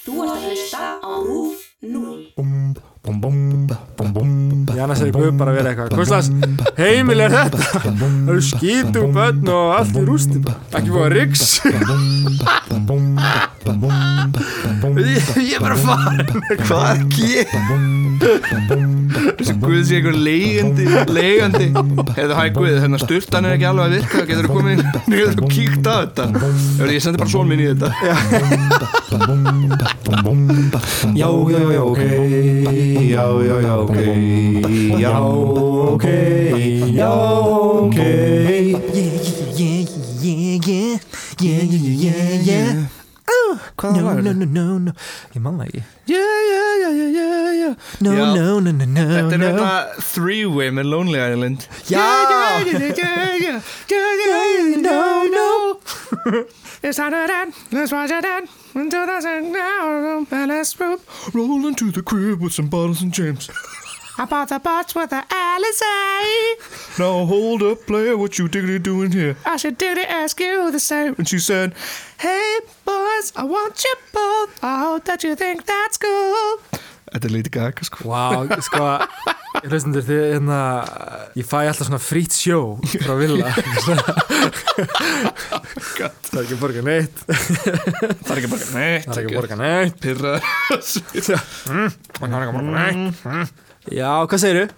Þú ert að hlusta á RÚF 0. Ég annars hefði Guð bara verið eitthvað Hvers slags heimil er þetta? Það eru skítum bönn og allt í rústum Ekki fóða riks Ég ég er bara að fara Hvað er ekki? Þessi Guð sé einhver leiðandi leiðandi Hefðu hæ Guð, hérna styrtan er ekki alveg að virka Getur þú komið getur þú kíkt á þetta? Ég sendi bara svon minn í þetta. Já, já, já, ok. Já, já, já, ok. Já, ok. Já, ok. Yeah, yeah, yeah, yeah Yeah, yeah, No, no, no, no, no Ég man það ekki Yeah, yeah, yeah, yeah, yeah, yeah No, Já. no, no, no, no Þetta er no. þetta three-way með Lonely Island Já. yeah, yeah, yeah, yeah, yeah, yeah, yeah, No, no It's harder than, let's watch it then Into the sun now, and let's roll Roll into the crib with some bottles and jams I bought the box with the Alizé. Now hold up, player, what you diggity doing here? I should do to ask you the same. And she said, Hey, boys, I want you both. I hope that you think that's cool. Þetta er Lady Gaga, sko. Vá, sko Hlustundur, þið, hérna Ég fæ alltaf svona frýtt sjó frá Villa. Það er ekki að borga neitt. Það er ekki bara neitt Það er ekki að borga neitt. Pyrra Það er ekki að borga neitt. Já, hvað segirðu?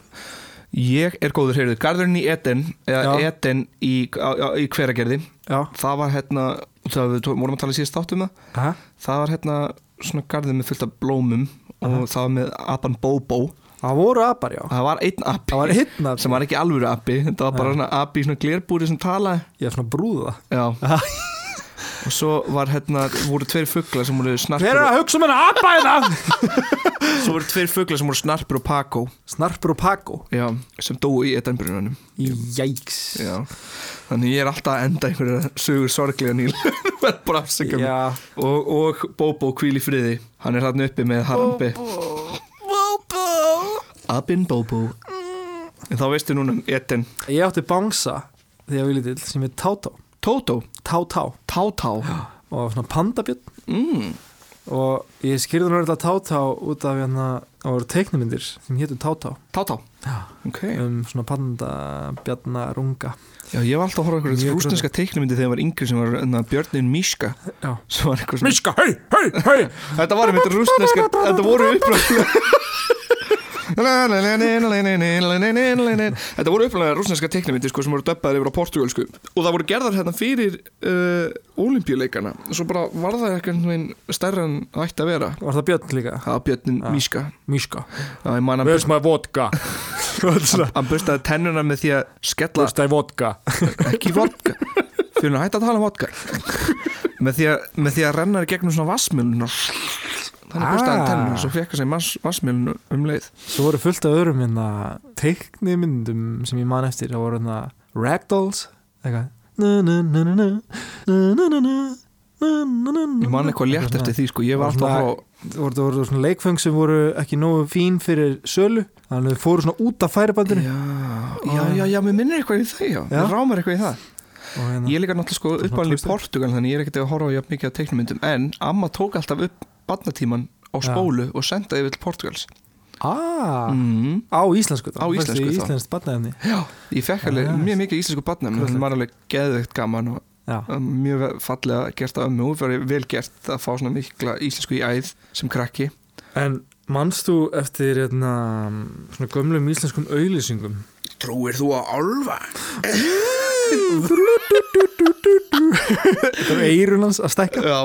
Ég er góður, heyrðu, Garðurinn í Eden eða Já. Eden í, á, á, í hveragerði Já. það var hérna, það við vorum að tala síðast átt um það. Aha. það var hérna svona garður með fullt af blómum og það var með apan Bobo Það voru apar, já. Það var einn api Það var hittna sem var ekki alvöru api þetta var bara svona api í svona glerbúri sem talaði. Er svona brúða. Já og svo var hérna, voru tveir fuglar sem voru Hver snarpur er að hugsa um hennar apa hérna? svo voru tveir fuglar sem voru snarpur og pakó Snarpur og Paco? Já, sem dóu í etanbrunanum Jæks já þannig ég er alltaf að enda einhverja sögur sorglega nýl. Bara Já. Og, og Bobo hvíl í friði. Hann er hann uppi með Harambe Bobo. Abin Bobo. En þá veistu núna um Eden. Ég átti bangsa þegar ég var lítill sem er Tátá Toto, Tátá. Tátá. Og svona pandabjörn. Mm. og ég skýrði hún verið að Tátá út af hérna það voru teiknumyndir sem hétu Tátá. Tátá. Já. ok. Um svona pandabjarnarunga. Já ég var alltaf að horfa á einhverju rúsneska teiknumyndi þegar ég var yngri sem var enna, Björnin Míska Miska, hei, hei, hei þetta var einmitt rúsneska þetta voru uppræðlega Þetta voru upplæðlega rúsneska teiknumyndir sko, sem voru döppaðir yfir á portugalsku og það voru gerðar hérna fyrir uh, olimpíuleikana svo bara var það eitthvað stærra en það ætti að vera Var það björn líka? það var Björnin Já. Míska að Where's my vodka? hann burstaði tennuna með því að skella my vodka? ekki vodka fyrir að hætta að tala um vodka með því að, með því að renna í gegnum svona vassmjölun þannig ah. kostiði hann tennur og svo fekk hann sér vassmjölun um leið Svo voru fullt af öðrum minna teikni myndum sem ég man eftir það voru hérna Ragdolls eitthvað Ég man eitthvað létt eftir því sko, ég var alltaf á Það voru, voru svona leikfeng sem voru ekki nógu fín fyrir sölu þannig að þau fóru svona út af færibandinu Já, já, já, já mér minnir eitthvað í það já, mér rámar eitthvað í það Ég er líka náttúrulega sko uppalinn í Portugal þannig ég er ekkert að horfa á mikið af teiknumyndum en amma tók alltaf upp barnatíman á Já. spólu og sendaði yfir til Portugals ah, mm. á íslensku þá Á íslensku þá. Íslenskt badnaefni Ég fekk alveg Ah. mjög mikið íslensku Krúllegt. það var alveg geðveikt gaman og Já, mjög fallega gert af ömmu og verið vel gert að fá svona mikla íslensku í æð sem krakki en manst þú eftir hérna, svona gömlum íslenskum auðlýsingum Trúir þú að álfa? þetta er eirunans að stækka Já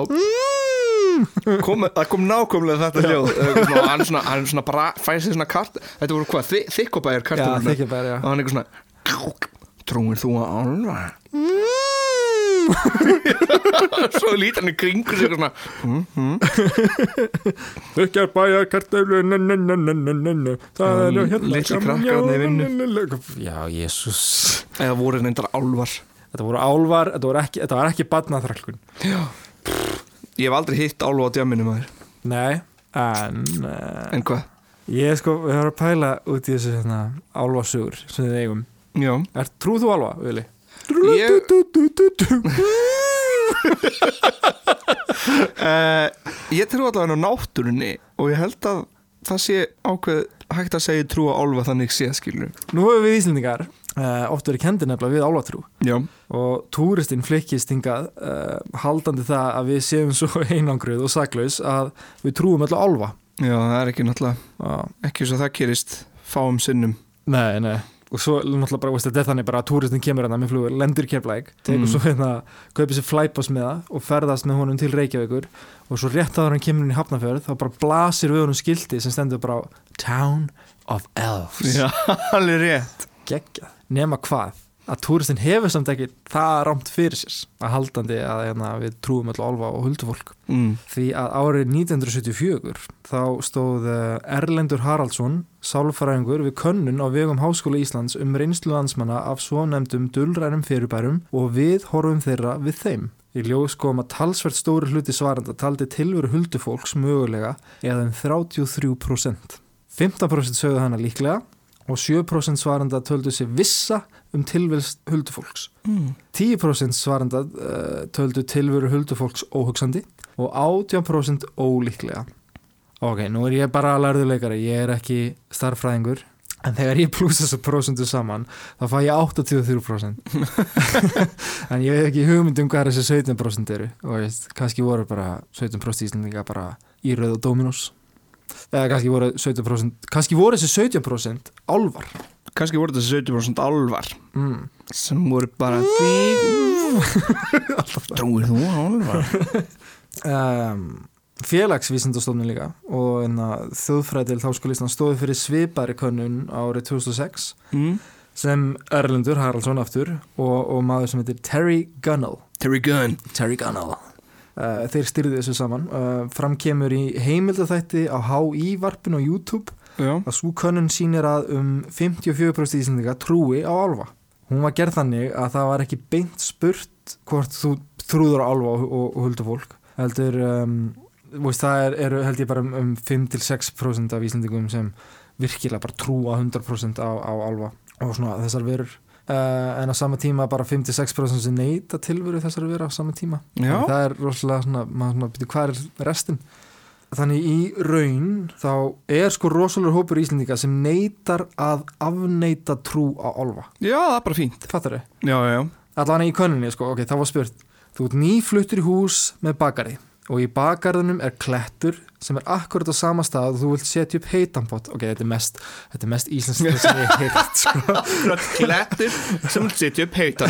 kom, Það kom nákvæmlega þetta hljóð. Svona, hann, svona, hann svona bara fæði sér svona kart Þetta voru hvað, þi, þykkobæjar Já, já. Og hann eitthvað svona Trúir þú að álfa? Svo lítur hann í kringu sig svona na, na, na. Það er hérna Litli krakkar já. Já, jésús Eða voru reyndar álfar. Þetta voru álvar, þetta var ekki, þetta var ekki badnaþrælkun Ég hef aldrei hitt álfa á djaminu maður. Nei, en uh, En hvað? Ég sko, við höfum að pæla út í þessu hérna, álfasugur sem við eigum. Já. Er trúð þú álfa, Vili? Ég- uh, Ég trú allavega á náttúrunni og ég held að það sé ákveð hægt að segja trú á álfa þannig sé skilur Nú höfum við Íslendingar uh, oft verið kendir nefnilega við álfatrú. Já, og túristinn flikkist hingað uh, haldandi það að við séum svo einangruð og saklaus að við trúum alltaf álfa. Já, það er ekki náttúrulega Já. ekki svo það gerist fáum sinnum. Nei, nei. Og svo náttúrulega bara, þetta er þannig bara að túristin kemur hérna með flugur, lendur keflæk tekur Mm. svo hérna, kaupir sér flæpas með það og ferðast með honum til Reykjavíkur. Og svo rétt en hann kemur inn í Hafnarfjörð þá bara blasir við honum skilti sem stendur bara Town of Elves. Já, alveg rétt. Geggjað, nema hvað að túristin hefur samt ekki það rámt fyrir sér að haldandi að hérna, við trúum alltaf álfa og huldufólk mm. því að árið 1974 þá stóð eh, Erlendur Haraldsson sálfræðingur við könnun á vegum Háskóla Íslands um reynslu landsmanna af svo nefndum dulrænum fyrirbærum og við horfum þeirra við þeim. Í ljós kom að talsvert stóri hluti svaranda taldi tilveru huldufólks mögulega eða um 33%. 15% sögðu hana líklega og 7% svaranda töldu sér vissa um tilvelst huldufólks. Mm. 10% svaranda uh, töldu tilveru huldufólks óhugsandi og 18% ólíklega. Ok, nú er ég bara lærðuleikari, ég er ekki starffræðingur, en þegar ég plúsa þessu prósentu saman, þá fæ ég 83%. en ég veit ekki hugmynd um hvað þessi 17% eru, og kannski voru bara 17% íslendinga bara í rauð og dominós. Eða kannski voru 17%, kannski voru þessi 17% álvar. Kannski voru þessi 70% álvar Mm. sem voru bara Trúir þú álvar? um, félagsvísindastofnun líka og enna, þjóðfræðil þáskólistan stóði fyrir svipari könnun árið 2006 Mm. sem Erlendur Haraldsson aftur og, og maður sem heitir Terry Gunnell Terry Gunn Terry Gunnell þeir styrði þessu saman. Uh, fram kemur í heimildaþætti á HI varpin á YouTube Já, að svo könnun sýnir að um 54% íslendinga trúi á álfa. Hún var gerð þannig að það var ekki beint spurt hvort þú trúður á álfa og, og, og huldufólk heldur um, veist, það er, eru held ég bara um, um 5-6% af íslendingum sem virkilega bara trúa 100% á, á álfa og svona þessar verur uh, en á sama tíma bara 5-6% sem neita tilveru þessar verur á sama tíma. Það er rosalega svona, maður svona byrju hvað er restin? Þannig í raun þá er sko rosalega hópur íslendinga sem neitar að afneita trú á álfa. Já það er bara fínt. Allan í könninni sko, ok, það var spurt þú ert nýfluttur í hús með bakari og í bakarðunum er klettur sem er akkurat á sama stað og þú vilt setja upp heitanpott ok, þetta er mest, þetta er mest íslensk sem ég heilt sko. Klettur sem setja upp heita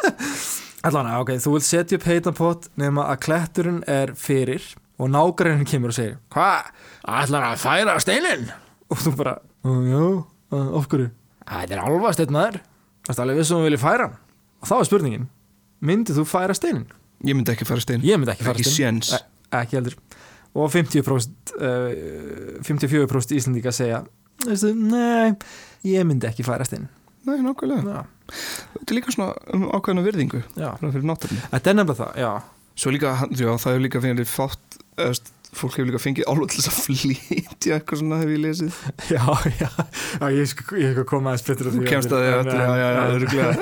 allan, ok, þú vilt setja upp heitanpott nema að kletturinn er fyrir og nágrænin kemur og segir hvað, ætlar að færa steinin og þú bara, "Ó, já, hverju? Þetta er alva steinn maður. Það er alveg við sem þú vilja færa og þá er spurningin, myndið þú færa steinin Ég myndi ekki fara stein. Ég myndi ekki færa Ekki steinin séns. E- ekki heldur. Og 50% uh, 54% Íslandíka segja nei, ég myndi ekki færa steinin Nei, nákvæmlega. Þetta er líka svona um ákveðna virðingu já. fyrir þetta er nefnilega það, já. Svo líka, já, það hefur líka fengið fátt eða, fólk hefur líka fengið álvað til þess að flytja eitthvað svona hef ég lesið. Já, já, já ég skal ég skal koma aðeins betur að Þú kemst að því að já, já, já, öruglega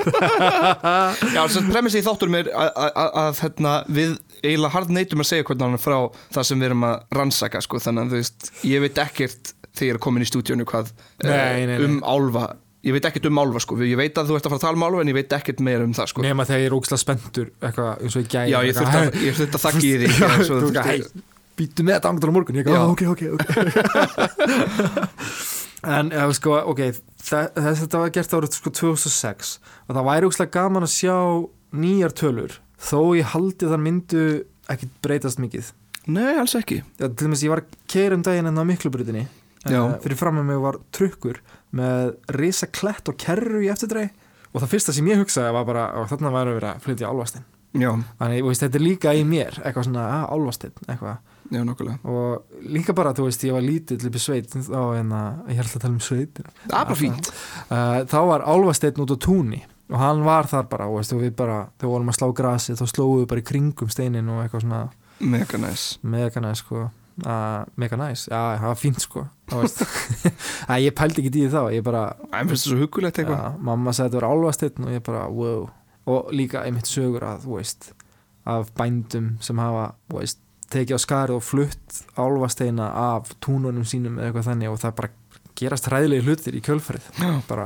Já, þess að premissi í þáttur mér að, að, að, að hérna, við eiginlega hard neytum að segja hvernig hann er frá það sem við erum að rannsaka sko, þannig að þú veist, ég veit ekkert þegar ég er komin í stúdíónu hvað eh, Nei, nei, nei. um álfa. Ég veit ekkert um álfa sko, ég veit að þú ert að fara að tala um álfa en ég veit ekkert meira um það sko. Nema þegar ég er ógslag spenntur eitthvað eins og ég gæði Já, ég þurfti að, ég þurfti að þakki í því þú þú býttu með þetta ángur á morgun. Ég ok, ok, ok. En, ef sko, ok þe- þess þetta var gert árið sko 2006 og það væri ógslag gaman að sjá nýjar tölur þó ég haldi það myndu ekkit breytast mikið. Nei, alls ekki. Já, til dæmis ég var að keira um daginn en á miklubrutinni uh, fyrir fram með mig var trukkur með risa klett og kerru í eftirdrei og það fyrsta sem ég hugsaði var bara og þarna væri að vera að flytja álfastinn Já, þannig, veist, þetta er líka í mér eitthvað svona, að, álfastinn, eitthvað já, nokkulega og líka bara, þú veist, ég var lítill upp í sveit þá en að, ég held að tala um sveit Það er bara fínt. Uh, þá var álfasteinn út á túnni og hann var þar bara, og veist, og við bara þegar vorum að slá grasi, þá slóðum við bara í kringum steinin og eitthvað svona Mega næs mega næs sko. Uh, mega næs, já það var fínt sko. Æ, ég pældi ekki í þá ég bara, eitthvað. Já, mamma sagði þetta var álfasteinn og ég bara, wow. Og líka einmitt sögur að, veist af bændum sem hafa veist, tekið á skarið og flutt álfasteina af túnunum sínum eða eitthvað þannig og það bara gerast hræðilegi hlutir í kjölfarið. Bara,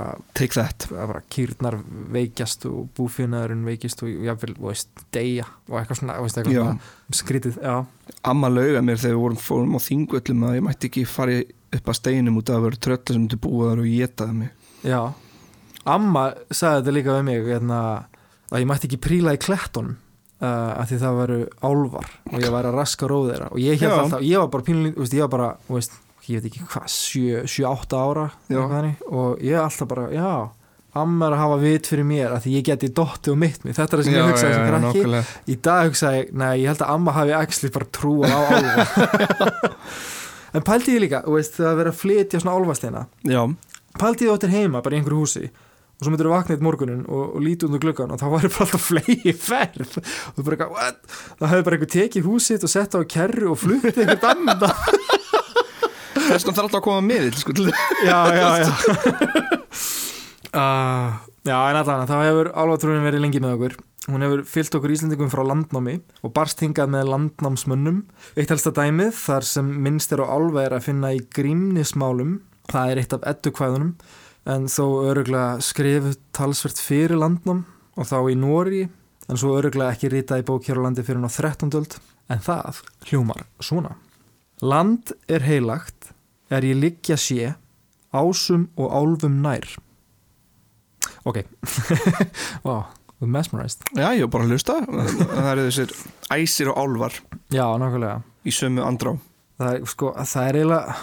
bara kýrnar veikjast og búfinaðurinn veikist og jáfnvel, þú veist, deyja og eitthvað svona, þú veist, eitthvað Já. skrítið, já, amma lauga mér þegar við vorum fórum á þingvöllum að ég mætti ekki fara upp að steinum út af að vera tröllar sem myndi búa þar og getaði mig. Já. Amma sagði þetta líka við mig hérna, að ég mætti ekki príla í klettunum uh, af því það veru álvar og ég væri að raska róð þeirra. Og ég, Já. alltaf, ég var bara veist, ég var bara veist, ég veit ekki hvað, 7-8 ára Já. þannig, og ég alltaf bara, já amma er að hafa vit fyrir mér að því ég geti dotti og mitt mig, þetta er það sem ég hugsaði sem krakki. nákvæmlega. í dag hugsaði ég, nei, ég held að amma hafi actually bara trúa á álfa. En pældi ég líka, veist, að vera að flytja svona álfasteina. Já, pældi ég áttir heima bara í einhverju húsi og svo myndir þú vakna eitt morgunin og, og lítið undir gluggan og þá væri bara alltaf flegi ferð. Og þú bara what? þá hefði bara einhver tekið húsitt og sett á kerru og fluttið einhvern annan þess vegna þarf alltaf að koma með sko, til- já, já, já. Uh, já, en allan þá hefur álfatrúin verið lengi með okkur. Hún hefur fyllt okkur Íslendingum frá landnámi og barst hingað með landnámsmönnum. Eitt helsta dæmið þar sem minnst er á er að finna í grímnismálum. Það er eitt af eddukvæðunum en þó öruglega skrifuð talsvert fyrir landnám og þá í Nóri en svo öruglega ekki rítað í bók hér á landi fyrir ná 13. öld. En það hljómar svona. Land er heilagt er ég liggja sé ásum og álfum nær. Ok. Wow, we're mesmerized. Já, ég var bara að hlusta það eru þessir æsir og álvar já, nákvæmlega. í sömu andrá. Það er, sko, það er eiginlega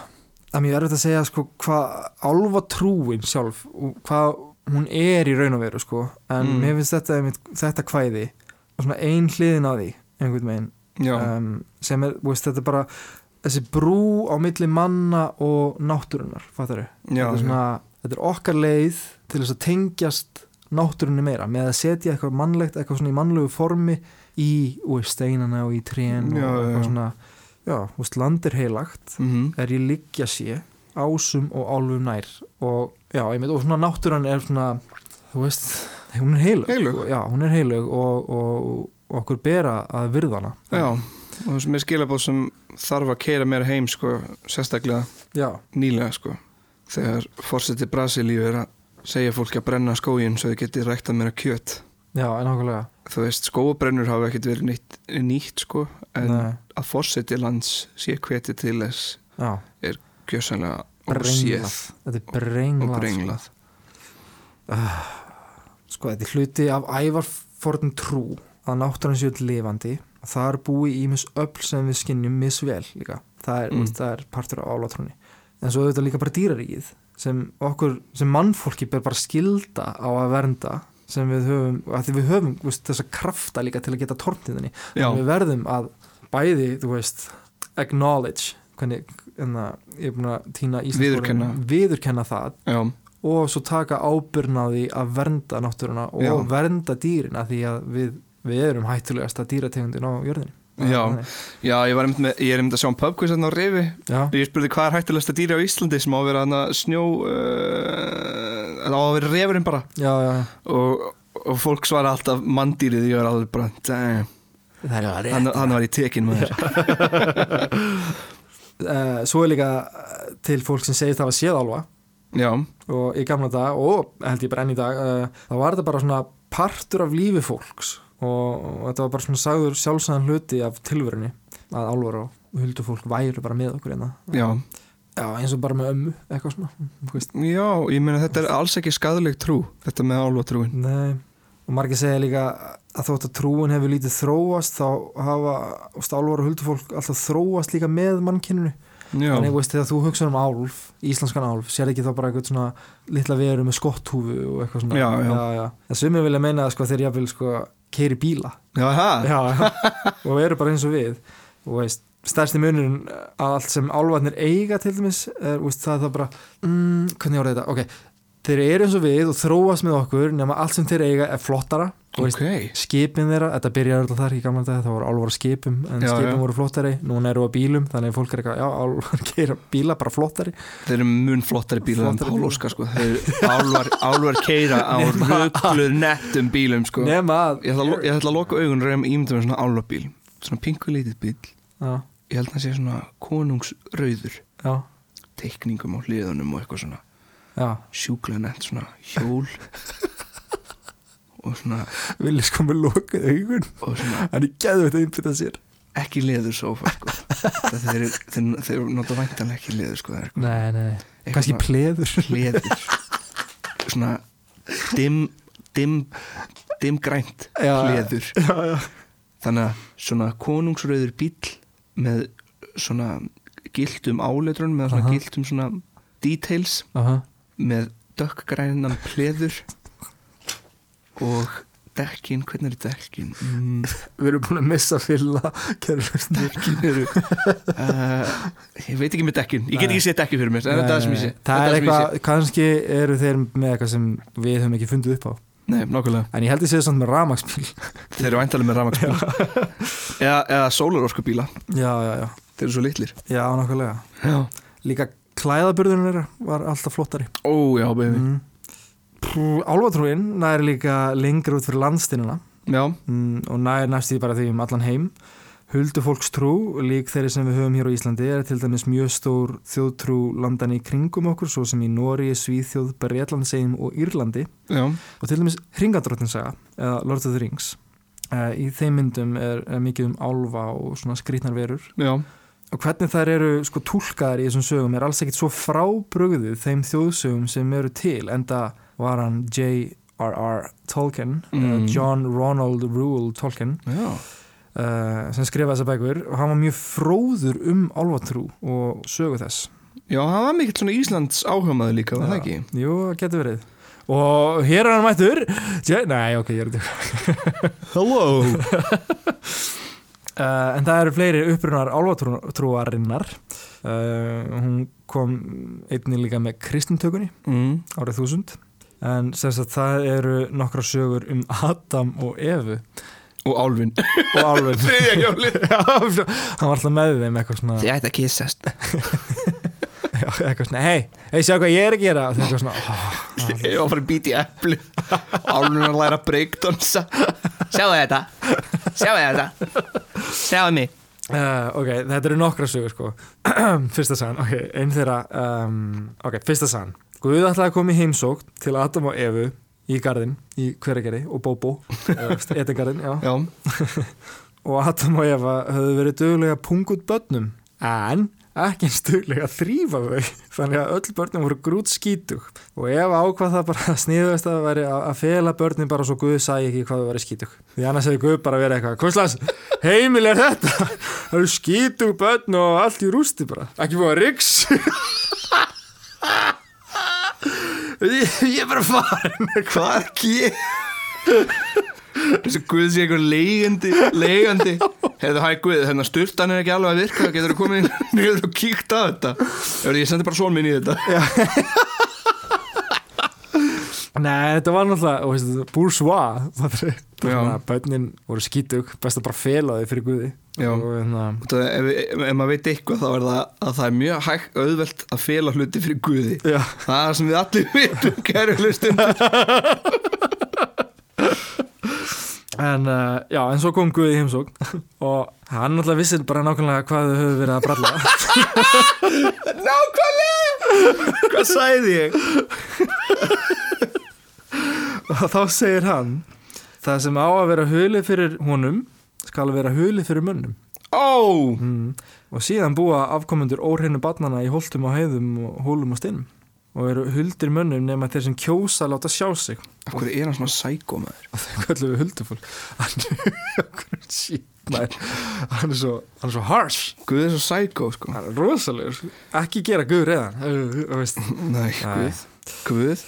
að mér er þetta að segja sko, hvað álfatrúin sjálf og hvað hún er í raun og veru sko. en Mm. mér finnst þetta, þetta kvæði og svona ein hliðin á því einhvern veginn um, sem er, veist, þetta er bara þessi brú á milli manna og náttúrunar, fattar já, þetta, þetta er okkar leið til þess að tengjast náttúrunni meira með að setja eitthvað mannlegt, eitthvað svona í mannlegu formi í úr, steinana og í trén og já. svona já, veist, land er heilagt. Mm er ég liggja sé ásum og álfum nær. Og já, einmitt, og svona náttúran er svona þú veist, hún er heilug, Heilög. já, hún er heilug og, og, og okkur bera að virðana já, og þessum er skilabóð sem þarf að keira meira heim sko, sérstaklega já, nýlega sko. Þegar fórseti Brasilíu er að segja fólki að brenna skógin svo þau geti ræktað meira kjöt. Já, en nákvæmlega. Þú veist, skóabrennur hafa ekkert verið nýtt, nýtt sko, en Nei. Að fórseti lands sé hveti til þess já, gjössanlega brenglað. óséð þetta er brenglað, og brenglað. Sko, þetta er hluti af ævarforðin trú að náttúran séu lifandi. Þar búi ímis öll sem við skinnjum misvel líka, það er, Mm. það er partur af álatrúni, en svo er þetta líka bara dýraríkið sem okkur, sem mannfólki ber bara skilda á að vernda sem við höfum, að því við höfum veist, þessa krafta líka til að geta torntiðinni já, við verðum að bæði, þú veist acknowledge hvernig, enna, ég er búin að týna Viðurkenna. viðurkenna það. Já, og svo taka ábyrnaði að vernda náttúruna og Já. vernda dýrina því að við, við erum hættulegasta dýrategundin á jörðinni. Já. Já, ég var einmitt með ég er einmitt að sjá um pubquiz hérna á Rifi. Já, ég spurði hvað er hættulegsta dýri á Íslandi sem á að vera hana snjó uh, á að vera refurinn bara. Já, já, og, og fólk svara alltaf manndýrið ég var alveg bara, damn. er hann, rétt. hann var í tekin með þér svo er líka eh, til fólk sem segist hafa séð álfa já, og í gamla dag og held ég bara enn í dag uh, þá var þetta bara svona partur af lífi fólks. Og, og þetta var bara svona sagður sjálfsæðan hluti af tilverunni að álfar og huldufólk væru bara með okkur einna já. Já, eins og bara með ömmu, eitthvað svona já, ég meina þetta er alls ekki skadaleg trú þetta með álvatrúin Nei, og margir segja líka að þótt að trúin hefur lítið þróast þá hafa stálvar og huldufólk alltaf þróast líka með mannkyninu. Þannig veist þegar þú hugsa um álf, íslenskan álf sér ekki þá bara eitthvað svona litla veru með skotthúfu og eitthvað svona? Já, já. já. En sumir vilja meina að sko, þeir jafnvel sko, keiri bíla. Já, það já, já. og eru bara eins og við. Og veist, stærsti munurinn að allt sem álfarnir eiga til dæmis er, veist, það er það bara mm, hvernig ára þetta, ok þeir eru eins og við og þróast með okkur nema allt sem þeir eiga er flottara. Þú veist, Ok, skipin þeirra, þetta byrjaði alltaf þar í gamla dag, það voru álvar skipum en Já, skipin já. voru flottari, núna eru á bílum þannig að fólk er eitthvað, já, álvar keira bíla bara flottari, þeir eru mun flottari bílar en Flottari Pál bílar. Óskar sko álvar, álvar keira á röggluð nettum bílum sko. Nema að Ég ætla, ég ætla að loka augun og reyna ímynda með svona álvarbíl Svona pingu lítið bíl já, Ég held að það sé svona konungsrauður. Teikningum á hliðunum og eitthvað svona Sjúklega nett svona hjól. Og svona, vilja sko með lokað augun. Og svona hann er geðveit að innbytta sér. Ekki leður sófa sko. Þeir, þeir, þeir nota væntanlega ekki leður sko eitthvað- nei, nei, nei, kannski pleður. leður svona dim dim, dim grænt Já, leður já, já, þannig að svona konungsröður bíl með svona giltum áleitrun með svona Aha. giltum svona details. Aha með dökkgrænan pleður og dekkin, hvernig eru dekkin? Mm, við erum búin að missa fylla dekkin eru uh, ég veit ekki með dekkin. Ég get ekki séð dekkin fyrir mér. Þetta er það sem ég sé. það er það eitthvað, kannski eru þeir með eitthvað sem við höfum ekki fundið upp á. Nei, en ég held ég séð samt með ramagsbíl þeir eru væntalega með ramagsbíl eða, eða já, þeir eru svo litlir. Já. líka klæðaburðunum þeirra var alltaf flottari. Ó, já, baby. Mm. Álfatrúin næri líka lengur út fyrir landstínuna já, mm, og næri næst í bara því um allan heim. Huldufólkstrú, lík þeirri sem við höfum hér á Íslandi, er til dæmis mjög stór þjóðtrú landan í kringum okkur, svo sem í Nóri, Svíþjóð, Bretlandsegjum og Írlandi. Já, og til dæmis Hringadróttinsaga eða Lord of the Rings. Uh, í þeim myndum er, er mikið um álfa og svona skrýtnar verur. Já og hvernig þær eru sko tólkaðar í þessum sögum er alls ekkit svo frábrugðið þeim þjóðsögum sem eru til enda var hann J.R.R. Tolkien mm. John Ronald Reuel Tolkien uh, sem skrifaði þessar bækur. Og hann var mjög fróður um álfatrú og sögu þess. Já, hann var mikill svona Íslands áhugmaður líka, var það ekki? Jú, það getur verið. Og hér er hann mættur. Nei, ok, ég er þetta Hello Uh, en það eru fleiri upprunar álfatrúarinnar. Uh, hún kom einnig líka með kristintökunni mm. árið 1000 en sem sagt það eru nokkra sögur um Adam og Evu. Og Álfin og Já, hann var alltaf með þeim eitthvað svona, Þið ætti að kissast eitthvað svona hei, hei, sjá hvað ég er að gera. Og það er eitthvað svona, oh, Ég var að fara að býta í epli. Álfin að læra breakdansa. Sjáu þetta. Sjáu þetta Sjáu mig. Uh, ok, þetta eru nokkra sögur sko. Fyrsta sagan, ok, einn þeirra um, Ok, fyrsta sagan. Guð ætlaði að koma í heimsókn til Adam og Evu í garðin, í hveragerði og Bóbó, etingarðin, já. Já, og Adam og Eva höfðu verið punga út börnum. En ekki eins duglega að þrýfa þau þannig að öll börnum voru grút skítug og Eva ákvað það bara sniðast að veri að fela börnin bara svo Guð sæði ekki hvað þau verið skítug. Því annars hefði Guð bara verið eitthvað Hvers heimil er þetta? Það eru skítug börn og allt í rústi bara. Ekki búið að riks ég, er bara farin hvað ekki Þessi Guð sé einhver leigandi Leigandi Hefðu hæ Guð, hérna styrtan er ekki alveg að virka Getur þú komið inn? Niður og kíkt að þetta? Hefur ég sendi bara svon minn í þetta. Nei, þetta var náttúrulega, bourgeois það Já. svona, bönnin voru skítug best að bara fela þau fyrir guði. Og hérna, Það, ef, ef, ef maður veit eitthvað þá er það að það er mjög hægt auðvelt að fela hluti fyrir Guði. Já, Það er sem við allir vitum kæru hlustum en uh, já, en svo kom guði í heimsókn og hann náttúrulega vissir bara nákvæmlega hvað þau höfðu verið að bralla. Nákvæmlega! Hvað sæði ég? og þá segir hann það sem á að vera hulið fyrir honum skal vera hulið fyrir mönnum. Ó, mm. og síðan búa afkomendur óhreinu barnana í holtum og heiðum og hólum og stinnum og eru huldir mönnum nema þeir sem kjósa að láta sjá sig. Af hverju er hann svona sækó maður? þau kallum við huldufólk? Hann hann er svo hann er svo harsh. Guð er svo sækó sko. Hann er rosalegur sko. ekki gera guð veist. Nei, Guð. Guð?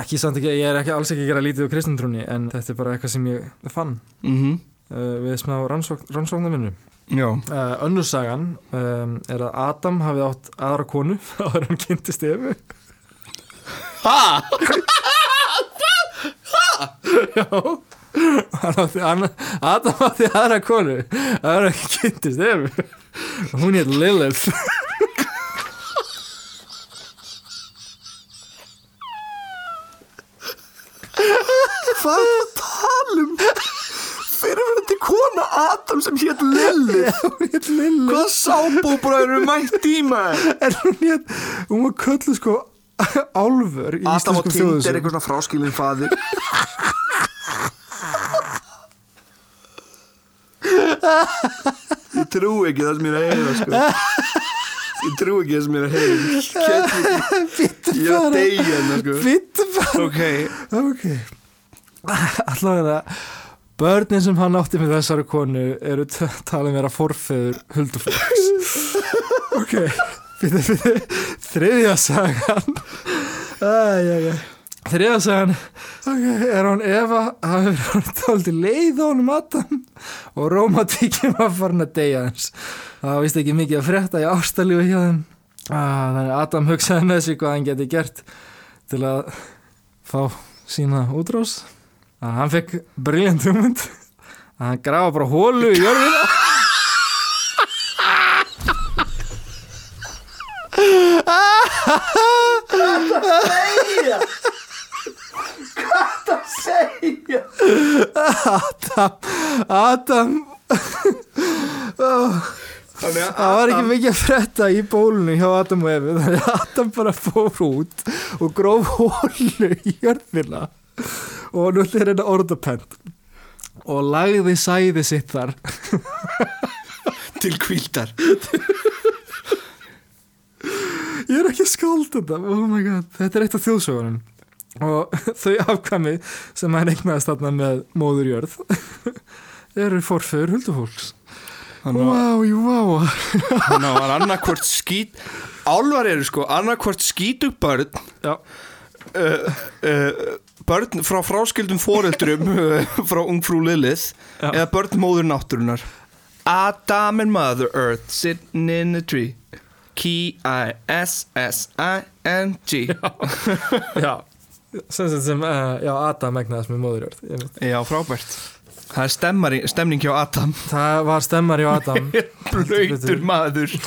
Ekki samt ekki, ég er ekki alls ekki að gera lítið á kristintrúni en þetta er bara eitthvað sem ég fann. Mm uh, við smá rannsókn, rannsóknarvinnu. Já, uh, önnur sagan um, er að Adam hafði átt aðra konu áður en hann kynntist Efu Ha? Já. Hann átti, hann, Adam átti aðra konu var ekki kynntist ef Hún hétt Lilith Hvað er það að tala um? Fyrirverandi kona Adam sem hétt Lilli Hún hétt Lilith Hvað sábúbræður eru mætt í maður? En hún hétt Hún var köllu sko Álfur í Adam íslenskum og Tind er þjóðsögum eitthvað svona fráskilin faðir. Ég trú ekki það sem ég er að heyra sko. Ég trú ekki það sem ég er að heyra. Ég er að deyja hérna sko. Vittu bara. Ok, Ok. Allavega Börnin sem hann átti með þessari konu eru talið vera forfeður huldufólks. Ok Fyrir, fyrir, þriðja sagan. Þriðja sagan. Ok, er hún Eva hafi verið hann tóldi leið á honum Adam og farin að deyja hans það vist ekki mikið að frétta í ástalífi hjá þeim. Ah, þannig að Adam hugsaði með sig hvað hann geti gert til að fá sína útrás að hann fekk briljant hugmynd. Að hann grafa bara hólu í jörðina Adam. Adam þannig Það var ekki mikið að fretta í bólunni hjá Adam og Efi þannig að Adam bara fór út og gróf hólu í jörðina og nú er þetta orðapend og lagði sæði sitt þar. Til kvíldar ég er ekki að skálda þetta. Oh my god, þetta er eitt af þjóðsögunum. Og þau afkvæmi sem hann eignaðist þarna með móður jörð eru forföður jú, vá. Þannig að var annarkvort skít Álvar eru sko annarkvort skítug börn Já, uh, uh, börn frá fráskildum foreldrum uh, frá ungfrú Lilith Já. eða börn móður náttúrunar Adam and Mother Earth sitting in a tree. K-I-S-S-I-N-G já. Sem, sem, sem uh, já, Adam egnaðist með móður veit. Já, frábært. Það er stemmari, stemning hjá Adam. Það var stemmar hjá Adam. Blöytur maður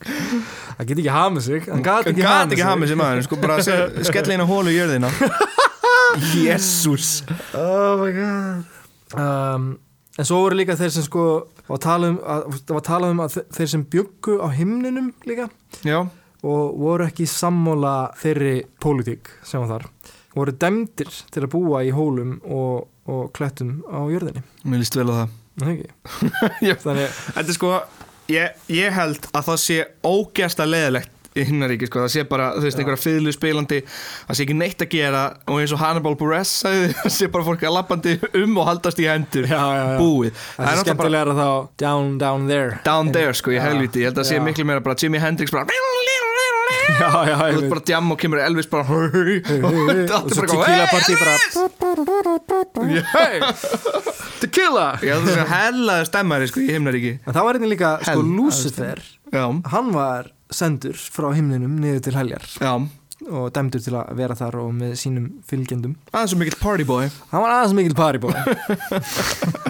Það get ekki hamið sig Hann Hann ekki hamið ekki sig. hamið sér maður Sko bara inn á hólu í jörðina. Jésús Oh my god. Um, En svo voru líka þeir sem sko var talað um að, það var talað um að þe- þeir sem byggu á himninum líka Já, og voru ekki sammóla þeirri pólitík sem var þar. Voru dæmdir til að búa í hólum og, og klettum á jörðinni. Mér líst vel á það. Það ekki? Já. Þannig, Þetta er sko ég, ég held að það sé ógersta leðilegt í himnaríki sko, það sé bara, þú veist, einhverja fiðlu spilandi það sé ekki neitt að gera og eins og Hannibal Buress sagði, það sé bara fólk að lappandi um og haldast í hendur. Já, já, já. búið. Það er náttúrulega bara skemmtilega þá down, down there. Down there sko, í helviti, ég held að það sé miklu meira bara Jimi Hendrix bara Já, já, þú veist veit bara djam og kemur Elvis bara Og svo tequila partí bara! Tequila! Já, það er hellaði stemmari sko í himnaríki. En það var einnig líka, sko. Lucifer Já, Hann var sendur frá himninum niður til heljar. Já, og dæmdur til að vera þar og með sínum fylgjendum. Aðeins svo mikill party boy Hann var aðeins mikil paribói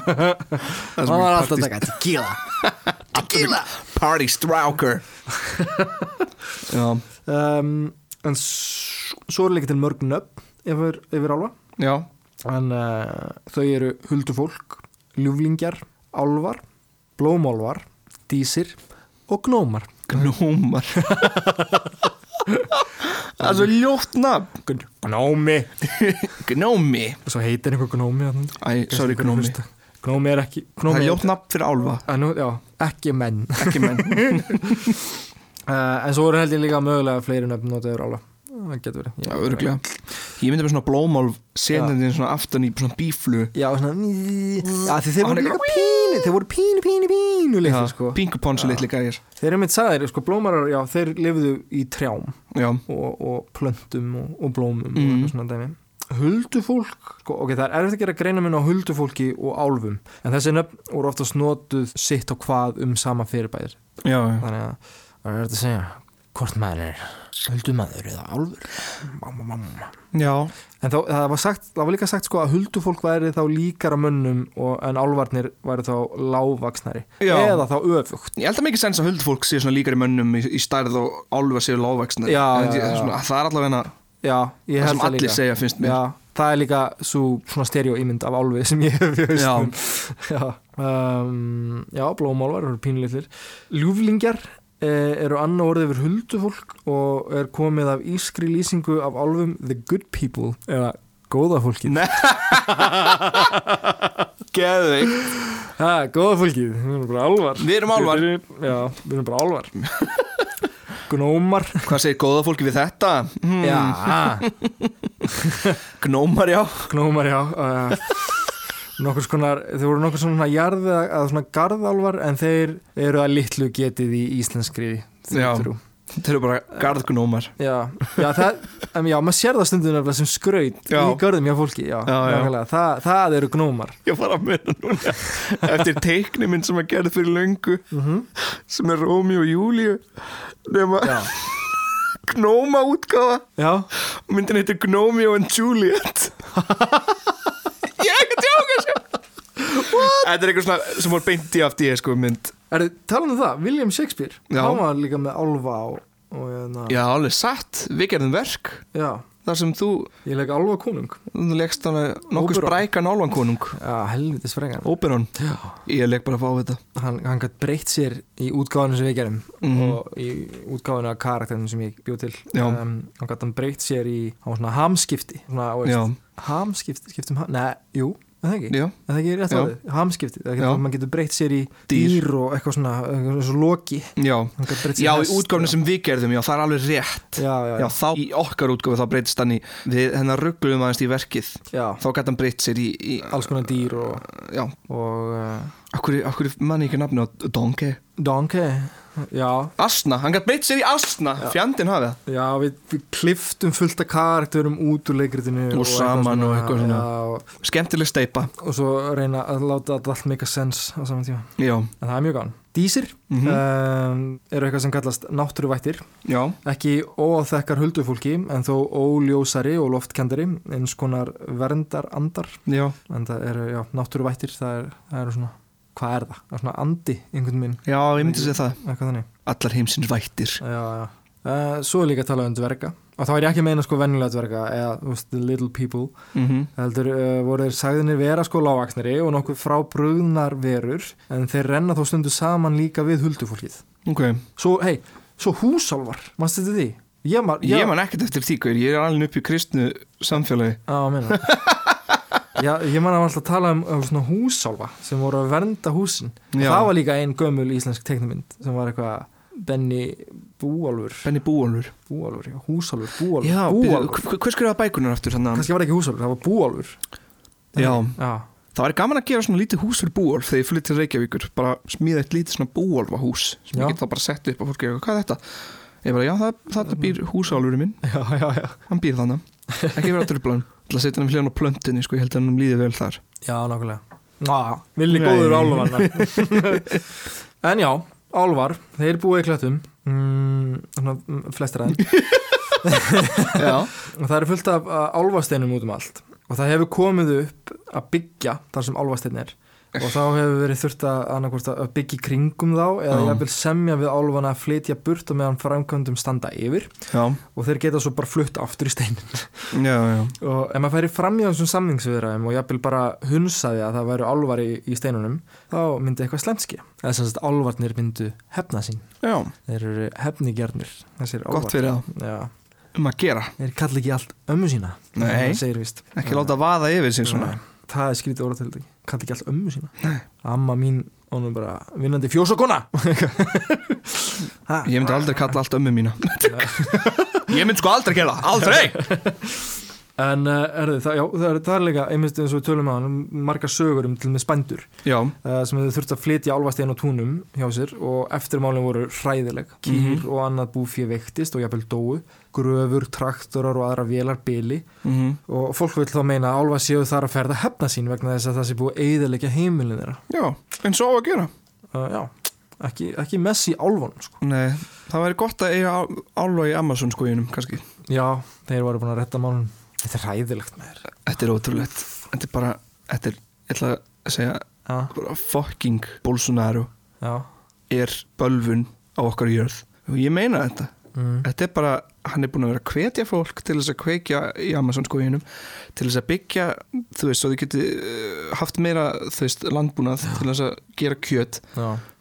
Aðeins Hann var mikill alltaf að taka tequila. Tequila. Party Strouker um, En svo er líka til mörg nöfn yfir, yfir álfa. Já, En uh, þau eru huldufólk, ljúflingjar, álfar, blómálfar, dísir og gnómar. Gnómar Það er svo ljótt nafn. Gnómi. Gnómi? Og svo heitir einhver gnómi. Æ, sorry gnómi. Gnómi er ekki Það gnómi er ljótt nafn fyrir álfa. Að nú, já, ekki menn. Ekki menn. Uh, En svo eru held ég líka mögulega fleiri nöfn notaður álfa Það getur verið. Já, öruglega Ég myndi með svona blómálf Setjandi svona aftan í svona bíflu. Já, svona Já, því þeir voru er líka pínu Þeir voru pínu, pínu, pínu litli, sko. Pinkuponsu litli gæjar. Þeir eru mitt sagðir, sko, blómarar, já, þeir lifðu í trjám Já, og, og plöntum og, og blómum og Mm. eitthvað svona dæmi. Huldufólk, sko, ok, það er erfitt að gera greina minn á huldufólki og álfum en þessi nöfn voru oftast notuð sitt og hvað um sama fyrirbæðir já, já. Þannig að er að hvort maður er Huldumadur eða álfur? Mamma, mamma. Já, En þá, það var, sagt, það var líka sagt sko að huldufólk væri þá líkara mönnum og, en álvarnir væri þá lágvaksnari Já. eða þá öfugt. Ég held að mikið sens að huldfólk sé svona líkar í mönnum í, í stærð og álfa séu lágvæksna Já, en, já, ég- já. svona, Það er allavega Já, ég það held sem allir líka. segja finnst mér. Já, það er líka svo svona stereoímynd af álfi sem ég hef í hausnum Já, um, já blómálvar eru pínlitlir Ljúflingjar eru annað orðið yfir huldufólk og er komið af ískri lýsingu af álfum The Good People. Eða góða fólkið. Ha, góða fólkið, við erum bara álvar Við erum álfar. Já, við erum bara álvar Gnómar. Hvað segir góða fólki við þetta? Hmm, Já, Gnómar, já. Gnómar, já. Uh, Nokkur skonar, þeir voru nokkur svona jarð eða svona garðálvar en þeir eru að litlu getið í íslenskri Já. þjóðtrú. Þeir eru bara garðgnómar Já, já, það, em, já, maður sér það stundum nefnilega sem skraut Já. í görðum hjá fólki, já, Já, já. Það, það eru gnómar. Ég var að mynda núna Eftir teikni minn sem að gerði fyrir löngu sem er Rómi og Júlíu nema Já, gnóma útgáfa já, myndin heitir Gnomeo and Juliet Ég er ekki að tjóka sér Þetta er eitthvað svona sem voru beint í afti sko mynd er þið talað um það, William Shakespeare, Já. hann var líka með álfa og, og hérna, Já, alveg satt, við gerðum verk já, þar sem þú, ég leik álfa konung. þú leggst hana nokkuð Oberon. sprækan álvankonung Já, helvitis frengan. Óperon, Já. ég legg bara að fá þetta hann, hann gætt breytt sér í útgáðinu sem við gerum Mhm. og í útgáðinu af karakterinu sem ég bjóð til Já. um, hann gætt hann breytt sér í hann var svona hamskipti svona, Já. hamskipti, skiptum ham, neða, jú það ekki, Já, er það ekki rétt Já. áður hamskipti, það Já. getur, breytt sér í Dýr. dýr, og eitthvað svona eitthvað og loki. Já. Já, í og- sem við gerðum, já, það er alveg rétt. Já, já, Já, já, þá í okkar útgáfu þá breytist hann í við hennar ruggluðum aðeins í verkið. Já, þá gæti hann breytt sér í, í alls konar dýr og, og uh, akkur, akkur manni ekki nafni á Donkey? Donkey já, Asna, hann gæti breytt sér í Asna. Fjandinn hafi það. Já, við, við kliftum fullt af karakterum út úr leikritinu Og saman og eitthvað svona. já, og, Skemmtileg steipa og svo reyna að láta allt make a sense á saman tíma. Já, en það er mjög gán Dísir Mhm. um, eru eitthvað sem kallast náttúruvættir. Já, ekki óþekkar huldufólki en þó óljósari og loftkendari eins konar verndarandar. Já. En það eru, já, náttúruvættir það, er, eru svona, hvað er það? Það er svona andi, einhvern minn, Já, ég myndi segja það Allar heimsins vættir Já, já. Uh, svo er líka að tala um dverga og þá er ég ekki að meina sko venjulega dverga eða veist, the little people mm -hmm. heldur uh, voru þeir sagðinir vera sko lágvaksnari og nokkuð frábrugðnar verur en þeir renna þó stundu saman líka við huldufólkið Ok, svo, hei, svo húsálfar mannstu þetta því? Ég, man, ég man ekkert eftir því Ég er alveg upp í kristnu samfélagi á, meina. Já, ég man að alltaf tala um, um svona húsálfa sem voru að vernda húsin. Og það var líka ein gömul íslensk teiknumynd sem var eitthvað Benny Búálfur. Benny Búolfur Búálfur, já, húsálfur, Búálfur Já, Búálfur, hver hver skrifaði bækunar aftur kannski var ekki húsálfur, það var Búálfur. Já, Já, það væri gaman að gera svona lítið hús fyrir Búolf þegar ég flytti til Reykjavíkur. Bara smíða eitt lítið svona Búolfa hús sem Já. ég get þá bara sett upp og fólki hvað er þetta? Ég bara, já, það, þetta býr húsálfurinn minn. Já, já, já. Hann býr þannig, ekki vera trublan til að setja hann við hljóðan á plöntinni, sko, ég held að hann líði vel þar. Já, nákvæmlega. Já, villi Nei. góður álfarna En já, álfar Þeir búa í klættum mm, mm, Flestir aðeins Já, Og það eru fullt af uh, álfasteinum út um allt. Og það hefur komið upp að byggja þar sem álfastein er Og þá hefur verið þurft að, að byggja í kringum þá Eða Já. jafnvel semja við álfana að flytja burt og meðan framkvæmdum standa yfir. Já, Og þeir geta svo bara flutt aftur í steinin já, og ef maður færi fram í þessum samningsviðræðum og jafnvel bara hunsaði að það væru álvar í, í steinunum þá myndi eitthvað slemski eða sem sagt álvarnir myndu hefna sín. Þeir eru álvar gott fyrir það, um að gera. Þeir kalli ekki allt ömmu sína Nei. ekki láta vaða yfir sig svona. Nei, það er skrítið orðatildi kalli ekki. Allt ömmu sína? Nei. amma mín, hún er bara vinnandi fjósakona Ég myndi aldrei kalla allt ömmu mína. Ég myndi sko aldrei gera aldrei en uh, er það, já, það, er, það er líka einmitt eins og við tölum að hann margar sögur um til með spændur uh, sem hefur þurft að flytja álfastein á túnum hjá sér og eftirmálinn voru hræðileg. Kýr Mhm. og annað búfið veiktist og jafnvel dóu. Gröfur, traktorar og aðra vélar bili. Mm og fólk vil þá meina að álfa séu þar að ferða hefna sín vegna þess að það sé búið að eigðilegja heimilin þeirra. Já, eins og á að gera. Uh, já, ekki, ekki Messi álfan sko. Nei, það væri gott að eiga ál- álfa í Amazon skoðunum kannski. Já, þeir þetta er ræðilegt með þér Þetta er ótrúlegt. Þetta er bara, þetta er, ég ætla að segja já, bara fucking Bolsonaro já, er bölvun á okkar jörð. Og ég meina þetta. Mm. þetta er bara, hann er búin að vera að hvetja fólk til þess að kveikja í Amazon skoðinum til þess að byggja þú veist, svo þið geti uh, haft meira þú veist, landbúnað til þess að gera kjöt.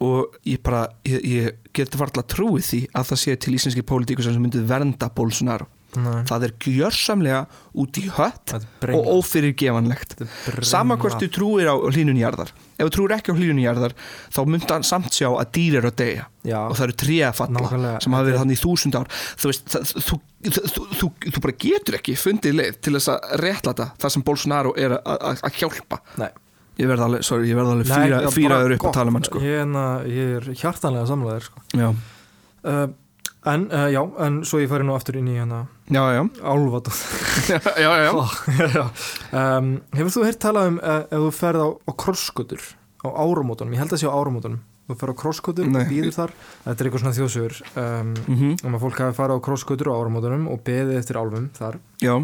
Og ég bara, ég, ég geti varla trúið því að það sé til íslenski pólitíkus sem myndið vernda Bolsonaro nei. Það er gjörsamlega út í hött og brengla ófyrirgefanlegt. Þetta er sama hvort þú trúir á hlínunjarðar ef þú trúir ekki á hlínunjarðar þá myndi hann samt sjá að dýr eru að deyja. Já, og það eru tré að falla Nákvæmlega. sem hafa verið þannig í þúsund ár. Þú veist, það, þú, þú, þú, bara getur ekki fundið leið til þess að réttlata það sem Bolsonaro er að- hjálpa. Nei. Ég verð alveg, sorry, ég verð alveg fýraður upp að tala hann sko. ég, er na- ég er hjartanlega samlaðir sko. já, uh, en uh, já, en svo ég færi nú aftur inn í já, já. um, hefur þú heyrt talað um uh, ef þú ferð á, á krosskutur á áramótunum, ég held að sé á áramótunum. Þú ferð á krosskutur býður þar. Þetta er eitthvað svona þjóðsögur um, Mm um að fólk hafi farið á krosskutur á áramótunum og beðið eftir álfum þar. Já.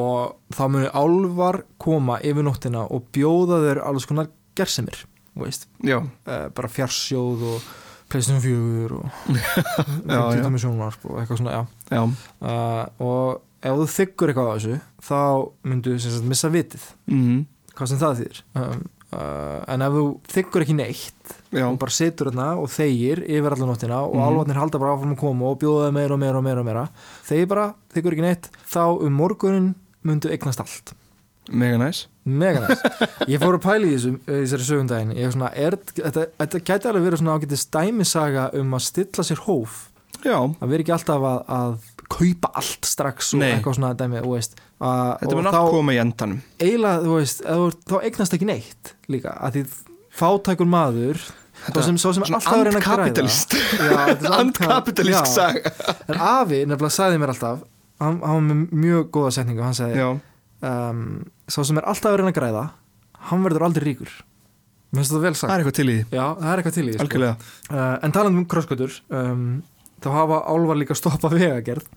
og þá muni álvar koma yfir nóttina og bjóða þeir alls konar gersemir veist, uh, bara fjarsjóð og pleystum fjögur og Já, já. 50 sjónvarp og eitthvað svona, já já. uh, og ef þú þykkur eitthvað á þessu þá myndu sem sagt missa vitið Mm hvað sem það þýðir um, uh, en ef þú þykkur ekki neitt já. og bara situr þarna og þegir yfir allan nóttina og Mhm. álfarnir halda bara áfram að koma og bjóða meira og meira og meira meira þegir bara, þykkur ekki neitt þá um morgunin myndu eignast allt mega næs mega næst ég fór að pæla í þessu, þessari er svona, er, þetta, þetta gæti alveg verið svona ágætið stæmisaga um að stilla sér hóf. Já, að vera ekki alltaf að, að kaupa allt strax og Nei. eitthvað svona dæmi þú veist, að, þetta og þá allt koma í endanum. eiginlega, þú veist, þú- þá eignast ekki neitt líka, að því fátækur maður Svo sem, svo sem þetta andkapitalist já. saga. En afi nefnilega sagði mér alltaf hann, hann var með mjög góða setningu hann sagði, já, um, svo sem er alltaf að reyna að græða hann verður aldrei ríkur. Mér finnst þetta vel það sagt er eitthvað til í Já, það er eitthvað til í því, sko. uh, En talandi um krosskötur um, þá hafa álvar líka stoppað vegagerð.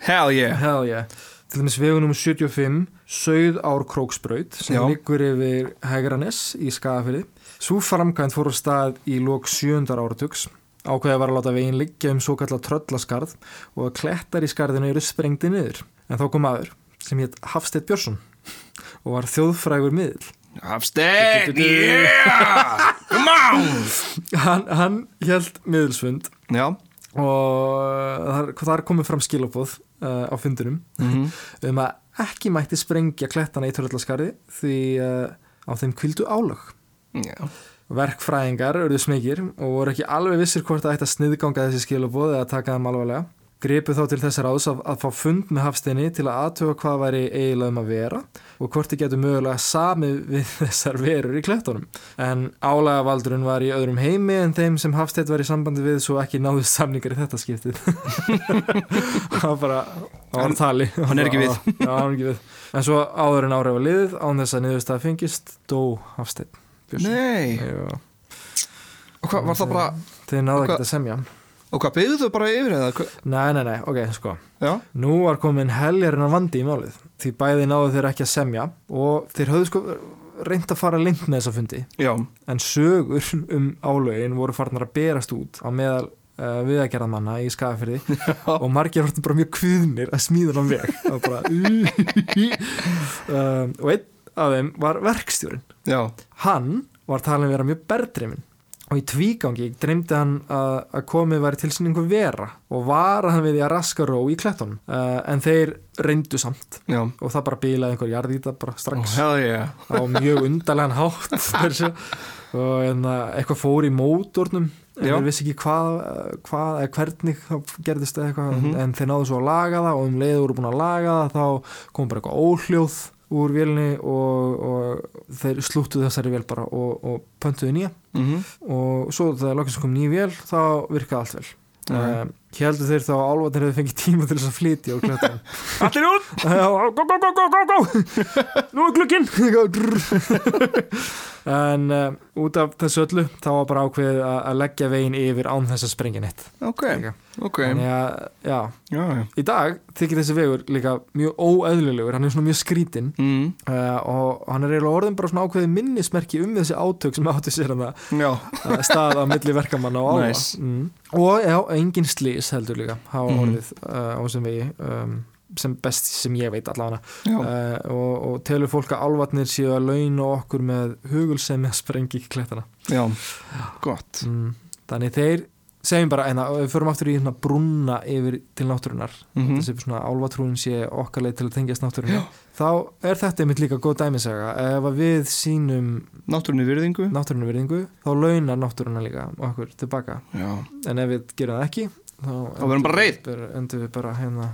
Hell yeah. Hell yeah. Til dæmis vegunum 75 Sauð ár króksbraut sem Já. liggur yfir Hegranes í Skagafyrði Svo framkvæmt fór á stað í lok sjöndar áratugs. Ákveðið var að láta veginn liggja um svo kallar tröllaskarð og að klettar í skarðinu eru sprengdi niður. En þá kom aður sem hétt Hafstedt Björnsson og var þjóðfrægur miðl Hafstein, yeah! Come on! Hann, hann held miðlsfund já, og þar, þar komið fram skilabóð uh, á fundinum mhm. um að ekki mætti sprengja klettana í tröllaskarði því uh, á þeim kvildu álög. Já, Verkfræðingar urðu smekir og voru ekki alveg vissir hvort það ætti að sniðganga þessi skilabóð eða taka þeim alvarlega. Gripu þá til þessar áðs að, að fá fund með hafsteini til að aðtöfa hvað væri eiginlega um að vera og hvort þið getur mögulega samið við þessar verur í klettunum. En álega valdurinn var í öðrum heimi en þeim sem hafsteit var í sambandi við svo ekki náðust samningar í þetta skiptið. Það var bara, það var tali. Hann er ekki við. Já, hann er ekki við. En svo áður en árið var liðið, án þess að niðurst að fengist, dó hafsteit. nei Já. og hvað, var það bara, Þið náðu ekki að semja og hvað, byggðu þau bara yfir eða? Nei, nei, nei, ok, sko. Já, Nú var komin heljarinn að vandi í málið Því bæði náðu þeir ekki að semja Og þeir höfðu sko reynd að fara lengt með þessa fundi. Já, En sögur um álögin voru farnar að berast út Á meðal uh, viðagerðamanna í skafirði Og margir vartu bara mjög kviðnir að smíða hann veg. Og bara um, Og einn af þeim var verkstjórin já, Hann var talin vera mjög berðdreimin og í tvígangi dreymdi hann að, komið væri til sinni einhver vera og var hann við því að raska ró í klettunum. Uh, en þeir reyndu samt. Já. Og það bara bílaði einhver jarðýta bara oh, strax hell yeah. Á mjög undarlegan hátt og en, eitthvað fór í mótornum. En þeir vissi ekki hvað, hvað eða hvernig gerðist eitthvað. Mhm. en þeir náðu svo að laga það og um leiður voru búin að laga það þá kom bara eitthvað óhljóð úr vélni og, og þeir slúttuðu þessari vél bara og, og pöntuðu nýja. Mm og svo þegar loksins kom ný vél þá virkaði allt vel. Já. um, heldur þeir þá að álfarnir hefur fengið tíma til þess að flytja úr klettunum Allir út! Go, go, go, go, go Nú er glukkinn En uh, út af þessu öllu þá var bara ákveðið að, leggja veginn yfir án þess að sprengja neitt. Ok, Líka. ok. Þannig að, já, Já, já. Í dag þykir þessi vegur líka mjög óeðlilegur, hann er svona mjög skrítinn mm. uh, og hann er eiginlega orðin bara svona ákveðið minnismerki um þessi átök sem áttu sér að stað á milli verkamanna og álfa. Nice. mm. og já, engin slís heldur líka hafa Mhm. orðið uh, á þessum vegi um, sem best sem ég veit allavega. Uh, og, og telur fólk að álfarnir séu að launa okkur með hugulsemi að sprengi ekki klettana. Já, gott. Mm. þannig þeir segjum bara, en að við förum aftur í brúna yfir til náttúrunar Mhm. þessi svona álfatrúin sé okkar leið til að tengjast náttúrunni. Þá er þetta einmitt líka góð dæmisaga ef við sínum Náttúrunni virðingu. Náttúrunni virðingu þá launar náttúruna líka okkur tilbaka. Já, en ef við gerum það ekki þá, verðum bara bara, endur við bara hérna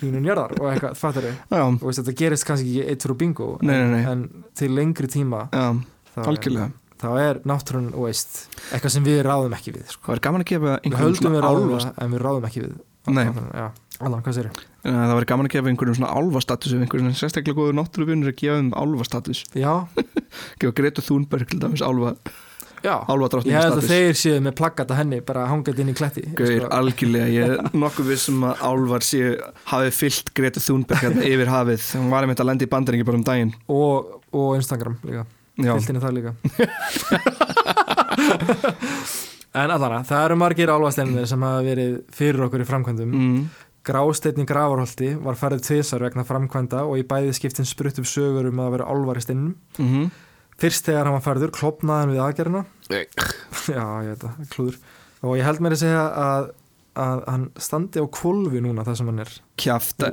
hlínun jarðar og eitthvað, fattar já, og þetta gerist kannski ekki eitt fyrir bingo Nei, nei, nei. en til lengri tíma já þá, þá er náttúrun og veist, eitthvað sem við ráðum ekki við sko. Það var gaman að gefa einhverjum svona það en við ráðum ekki við já, allan, Það var gaman að gefa einhverjum svona álfastatus ef einhverjum sérstaklega góður náttúruvinnur að gefa þeim álfastatus. Já, Gefa Greta Thunberg til dæmis álfa já, ég held að þeir séu með plaggata henni bara hangað inn í kletti. Gauðir, sko. algjörlega, ég er nokkuð vissum að álvar séu hafið fyllt Greta Thunberg hérna yfir hafið. Hún var einmitt að lenda í bandaringi bara um daginn. Og, og Instagram líka. Já, fyllt inn í það líka. En allara, það eru margir álfasteinir sem hafa verið fyrir okkur í framkvæmdum. Mm, Grásteinn í Gravarholti var farið tvisar vegna framkvæmda og í bæði skiptin sprutt upp sögur um að vera álvar í steinnum mm Fyrst þegar hann var færður klopnaði hann við aðgerðina. Nei. Já, ég veit það, klúður. Og ég held mér að segja að, að hann standi á kvolfi núna það sem hann er. Kjafta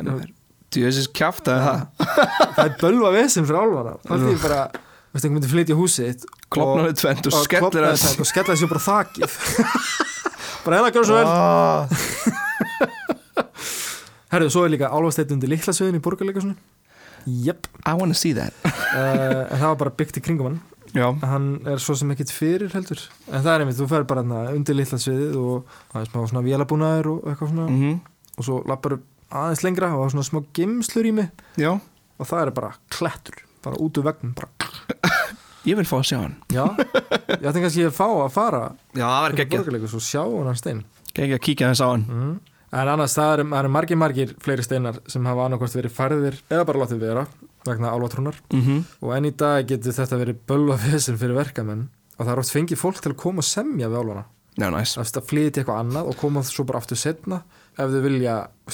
Djöðsins kjafta það. Það er bölva vesinn fyrir álvara Það er bara, veistu, einhvern myndi flytja í húsið Klopnaði tvent og skellir að og skellir sér bara á þakið. Bara hérna, gjör svo vel? Ah, Herðu, svo er líka álvasteitt undir litlasviðin í borgarleika Jep, I wanna see that. Uh, en það var bara byggt í kringum hann. Já, hann er svo sem ekkit fyrir heldur. En það er einmitt, þú fer bara undir litla sviðið og það er smá svona vélabúnaður og eitthvað svona. Mm og svo lappar aðeins lengra og það er svona smá geimslur í mig. Já. Og það er bara klettur, bara út úr vegnum bara, Ég vil fá að sjá hann. Já, ég ætti kannski að fá að fara Já, það var geggjað. borgarleikus og sjá hann stein. Geggjað að kíkja þess á hann. Mm. En annars það eru, það eru margir margir fleiri steinar sem hafa annarkvæmst verið færðir eða bara látið vera vegna álvatrúnar mm og enn í dag getur þetta verið bölva vesinn fyrir verkamenn og það er oft fengið fólk til að koma og semja við álvana Já, næs að að flytja eitthvað annað og koma svo bara aftur setna ef þau vilja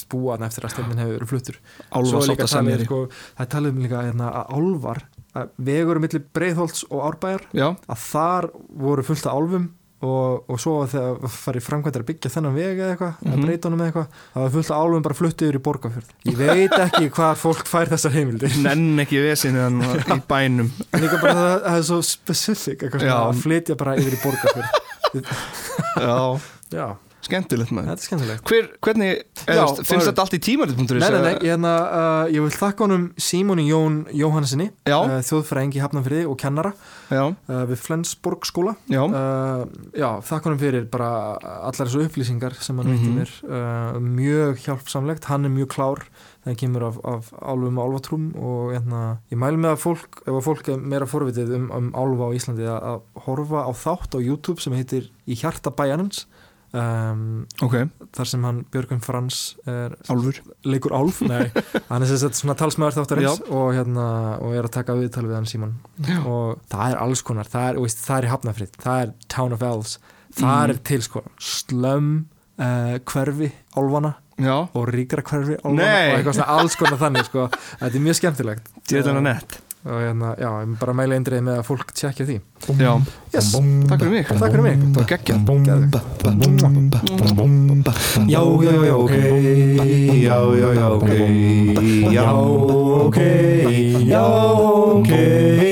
búa hann eftir að stefnin hefur verið fluttur. Er sátt að semja sko, það er talið um líka hérna, að álvar að vegur millir Breiðholts og Árbæjar Já, að þar voru fullt af álfum og, og svo þegar farið framkvæmdar að byggja þennan veg eða eitthvað, Mhm. að breyta honum eða eitthvað það var fullt af álfum bara fluttið yfir í borgarfjörð. Ég veit ekki hvað fólk fær þessar heimildir. Nenn ekki vesinu hann í bænum. En líka bara það, það er svo specific að flytja bara yfir í borgarfjörð. Já, já, skemmtilegt maður. Er hvernig, finnst þetta allt í tímarit.is? Nei, nei, nei, ég, hérna, uh, ég vil þakka honum Símoni Jón Jóhannesinni uh, þjóðfræðingi Hafnafriði og kennara uh, við Flensborg skóla. Já, uh, Já, þakka honum fyrir bara allar þessu upplýsingar sem hann veitti Mhm. mér. Uh, mjög hjálpsamlegt, hann er mjög klár þegar kemur af, af álfum og álfatrúm og hérna, ég mælu með að fólk ef að fólk er meira forvitið um, um álfa á Íslandi að, að horfa á þátt á YouTube sem heitir Í hjarta bæjarins um, ok, þar sem hann Björgun Frans er álfur. leikur álf, nei. Hann er sagt svona talsmaður þáttarins og, hérna, og er að taka viðtal við hann Símon. Já. og það er alls konar. Það er, veist, það er í Hafnafrið, það er Town of Elves. Það Mhm. er til sko slömm uh, hverfi álfana Já, og ríkra hverfi álfana Nei. og eitthvað svona alls konar þannig sko. Þetta er mjög skemmtilegt. Djöðlega nett og hérna, já, ég bara mæla eindrið með að fólk tjekkja því Já, yes, takk fyrir mig takk fyrir mig Það var geggjað Já, já, já, ok Já, já, já, ok Já, ok Já, ok